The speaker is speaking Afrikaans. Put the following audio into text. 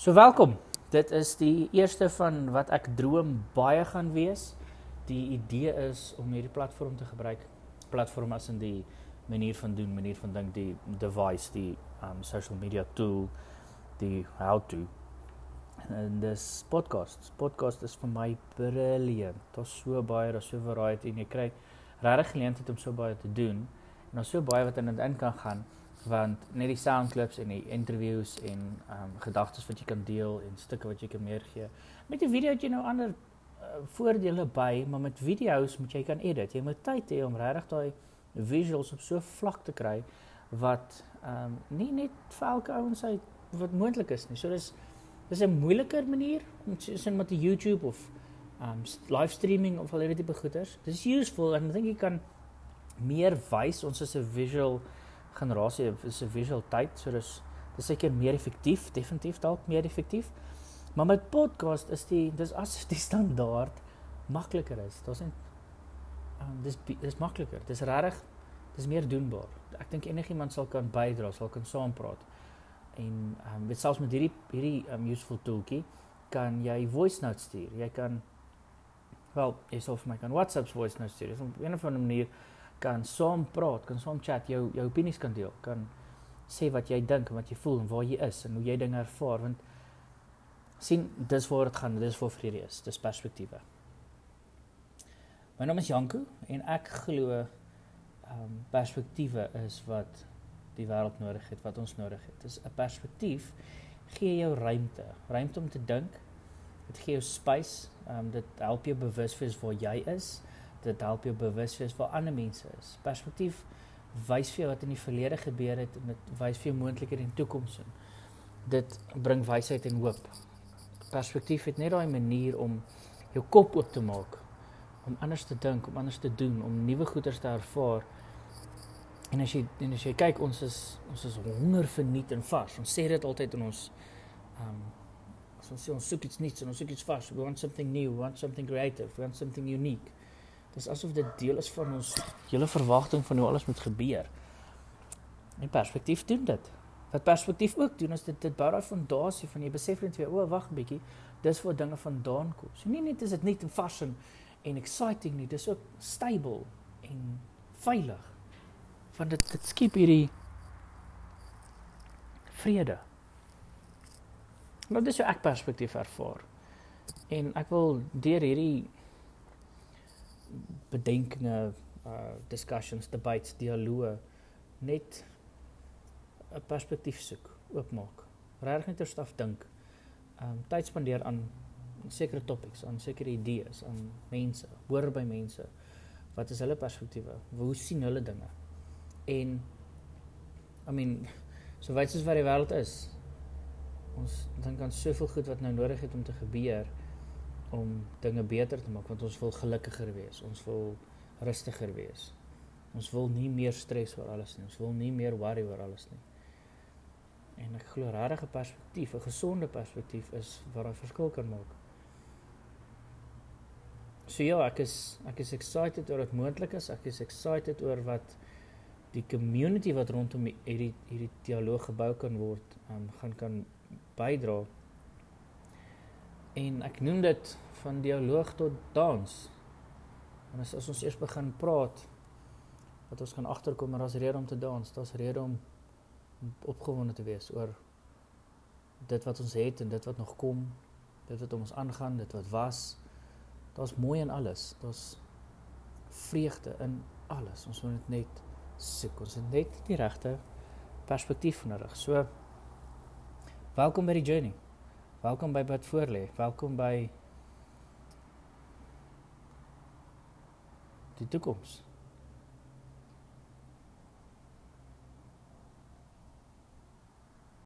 So welkom. Dit is die eerste van wat ek droom baie gaan wees. Die idee is om hierdie platform te gebruik. Platform as in die manier van doen, manier van dink, die device, die um social media tool, die how to. En dis podcast. Podcast is vir my brilliant. Daar's so baie, daar's so variety en jy kry regtig geleentheid om so baie te doen. En daar's so baie wat in dit in kan gaan want net die sound clips en die interviews en ehm um, gedagtes wat jy kan deel en stukke wat jy kan meer gee. Met 'n video het jy nou ander uh, voordele by, maar met video's moet jy kan edit. Jy moet tyd hê om regtig daai visuals op so vlak te kry wat ehm um, nie net vir elke ouens uit wat moontlik is nie. So dis dis 'n moeiliker manier om sin met die YouTube of um, live streaming of al hierdie tipe goeders. Dis useful en ek dink jy kan meer wys ons is 'n visual generasie is 'n visual tyd, so dis dis seker meer effektief, definitief dalk meer effektief. Maar met podcast is die dis as die standaard makliker is. Daar's net um, dis dis makliker. Dis regtig dis meer doenbaar. Ek dink enigiemand sal kan bydra, sal kan saampraat. En ehm um, met selfs met hierdie hierdie um, useful toolkie kan jy voice notes stuur. Jy kan wel, jy sal vir my kan WhatsApp voice notes stuur. Op 'n of ander manier kan saam praat, kan saam chat, jou jou opinies kan deel, kan sê wat jy dink en wat jy voel en waar jy is en hoe jy dinge ervaar want sien dis waar dit gaan, dis vir vrede is, dis perspektiewe. My naam is Janko en ek glo ehm um, perspektiewe is wat die wêreld nodig het, wat ons nodig het. Dis 'n perspektief gee jou ruimte, ruimte om te dink. Dit gee jou space, ehm um, dit help jou bewus wees waar jy is dit help jou bewus wees waar ander mense is. Perspektief wys vir jou wat in die verlede gebeur het en dit wys vir jou moontlikhede in die toekoms in. Dit bring wysheid en hoop. Perspektief het net daai manier om jou kop oop te maak om anders te dink, om anders te doen, om nuwe goeders te ervaar. En as jy en as jy kyk, ons is ons is honger verniet en vars. Ons sê dit altyd in ons ehm um, ons sê ons soek iets nuuts en ons soek iets vars. We want something new, we want something creative, we want something unique. Dis asof dit deel is van ons hele verwagting van hoe alles moet gebeur. In perspektief doen dit. Wat perspektief ook doen is dit dit bou daai fondasie van jy besef net weer, o, wag 'n bietjie, dis waar dinge vandaan kom. So nie net is dit net vars en, en exciting nie, dis ook stable en veilig. Want dit dit skep hierdie vrede. Nou dis jou ek perspektief ervaar. En ek wil deur hierdie bedenkinge, uh discussions, debates, dialoë net 'n perspektief soek, oopmaak. Regtig net terstaf dink. Um tyd spandeer aan sekere topics, aan sekere idees, aan mense, hoor by mense. Wat is hulle perspektiewe? Hoe sien hulle dinge? En I mean, so wyd soos wat die wêreld is, ons dink aan soveel goed wat nou nodig het om te gebeur om dinge beter te maak want ons wil gelukkiger wees. Ons wil rustiger wees. Ons wil nie meer stres oor alles nie. Ons wil nie meer worry oor alles nie. En ek glo regtig 'n perspektief, 'n gesonde perspektief is wat 'n verskil kan maak. So ja, ek is ek is excited oor wat moontlik is. Ek is excited oor wat die community wat rondom hierdie hierdie dialoog gebou kan word, um, gaan kan bydra En ek noem dit van dialoog tot dans. En as, as ons eers begin praat wat ons gaan agterkom maar daar's rede om te dans, daar's rede om opgewonde te wees oor dit wat ons het en dit wat nog kom, dit wat ons aangaan, dit wat was. Daar's mooi in alles. Daar's vreugde in alles. Ons moet dit net soek. Ons het net die regte perspektief nodig. So welkom by die journey. Welkom by Bid Voorlê. Welkom by die toekoms.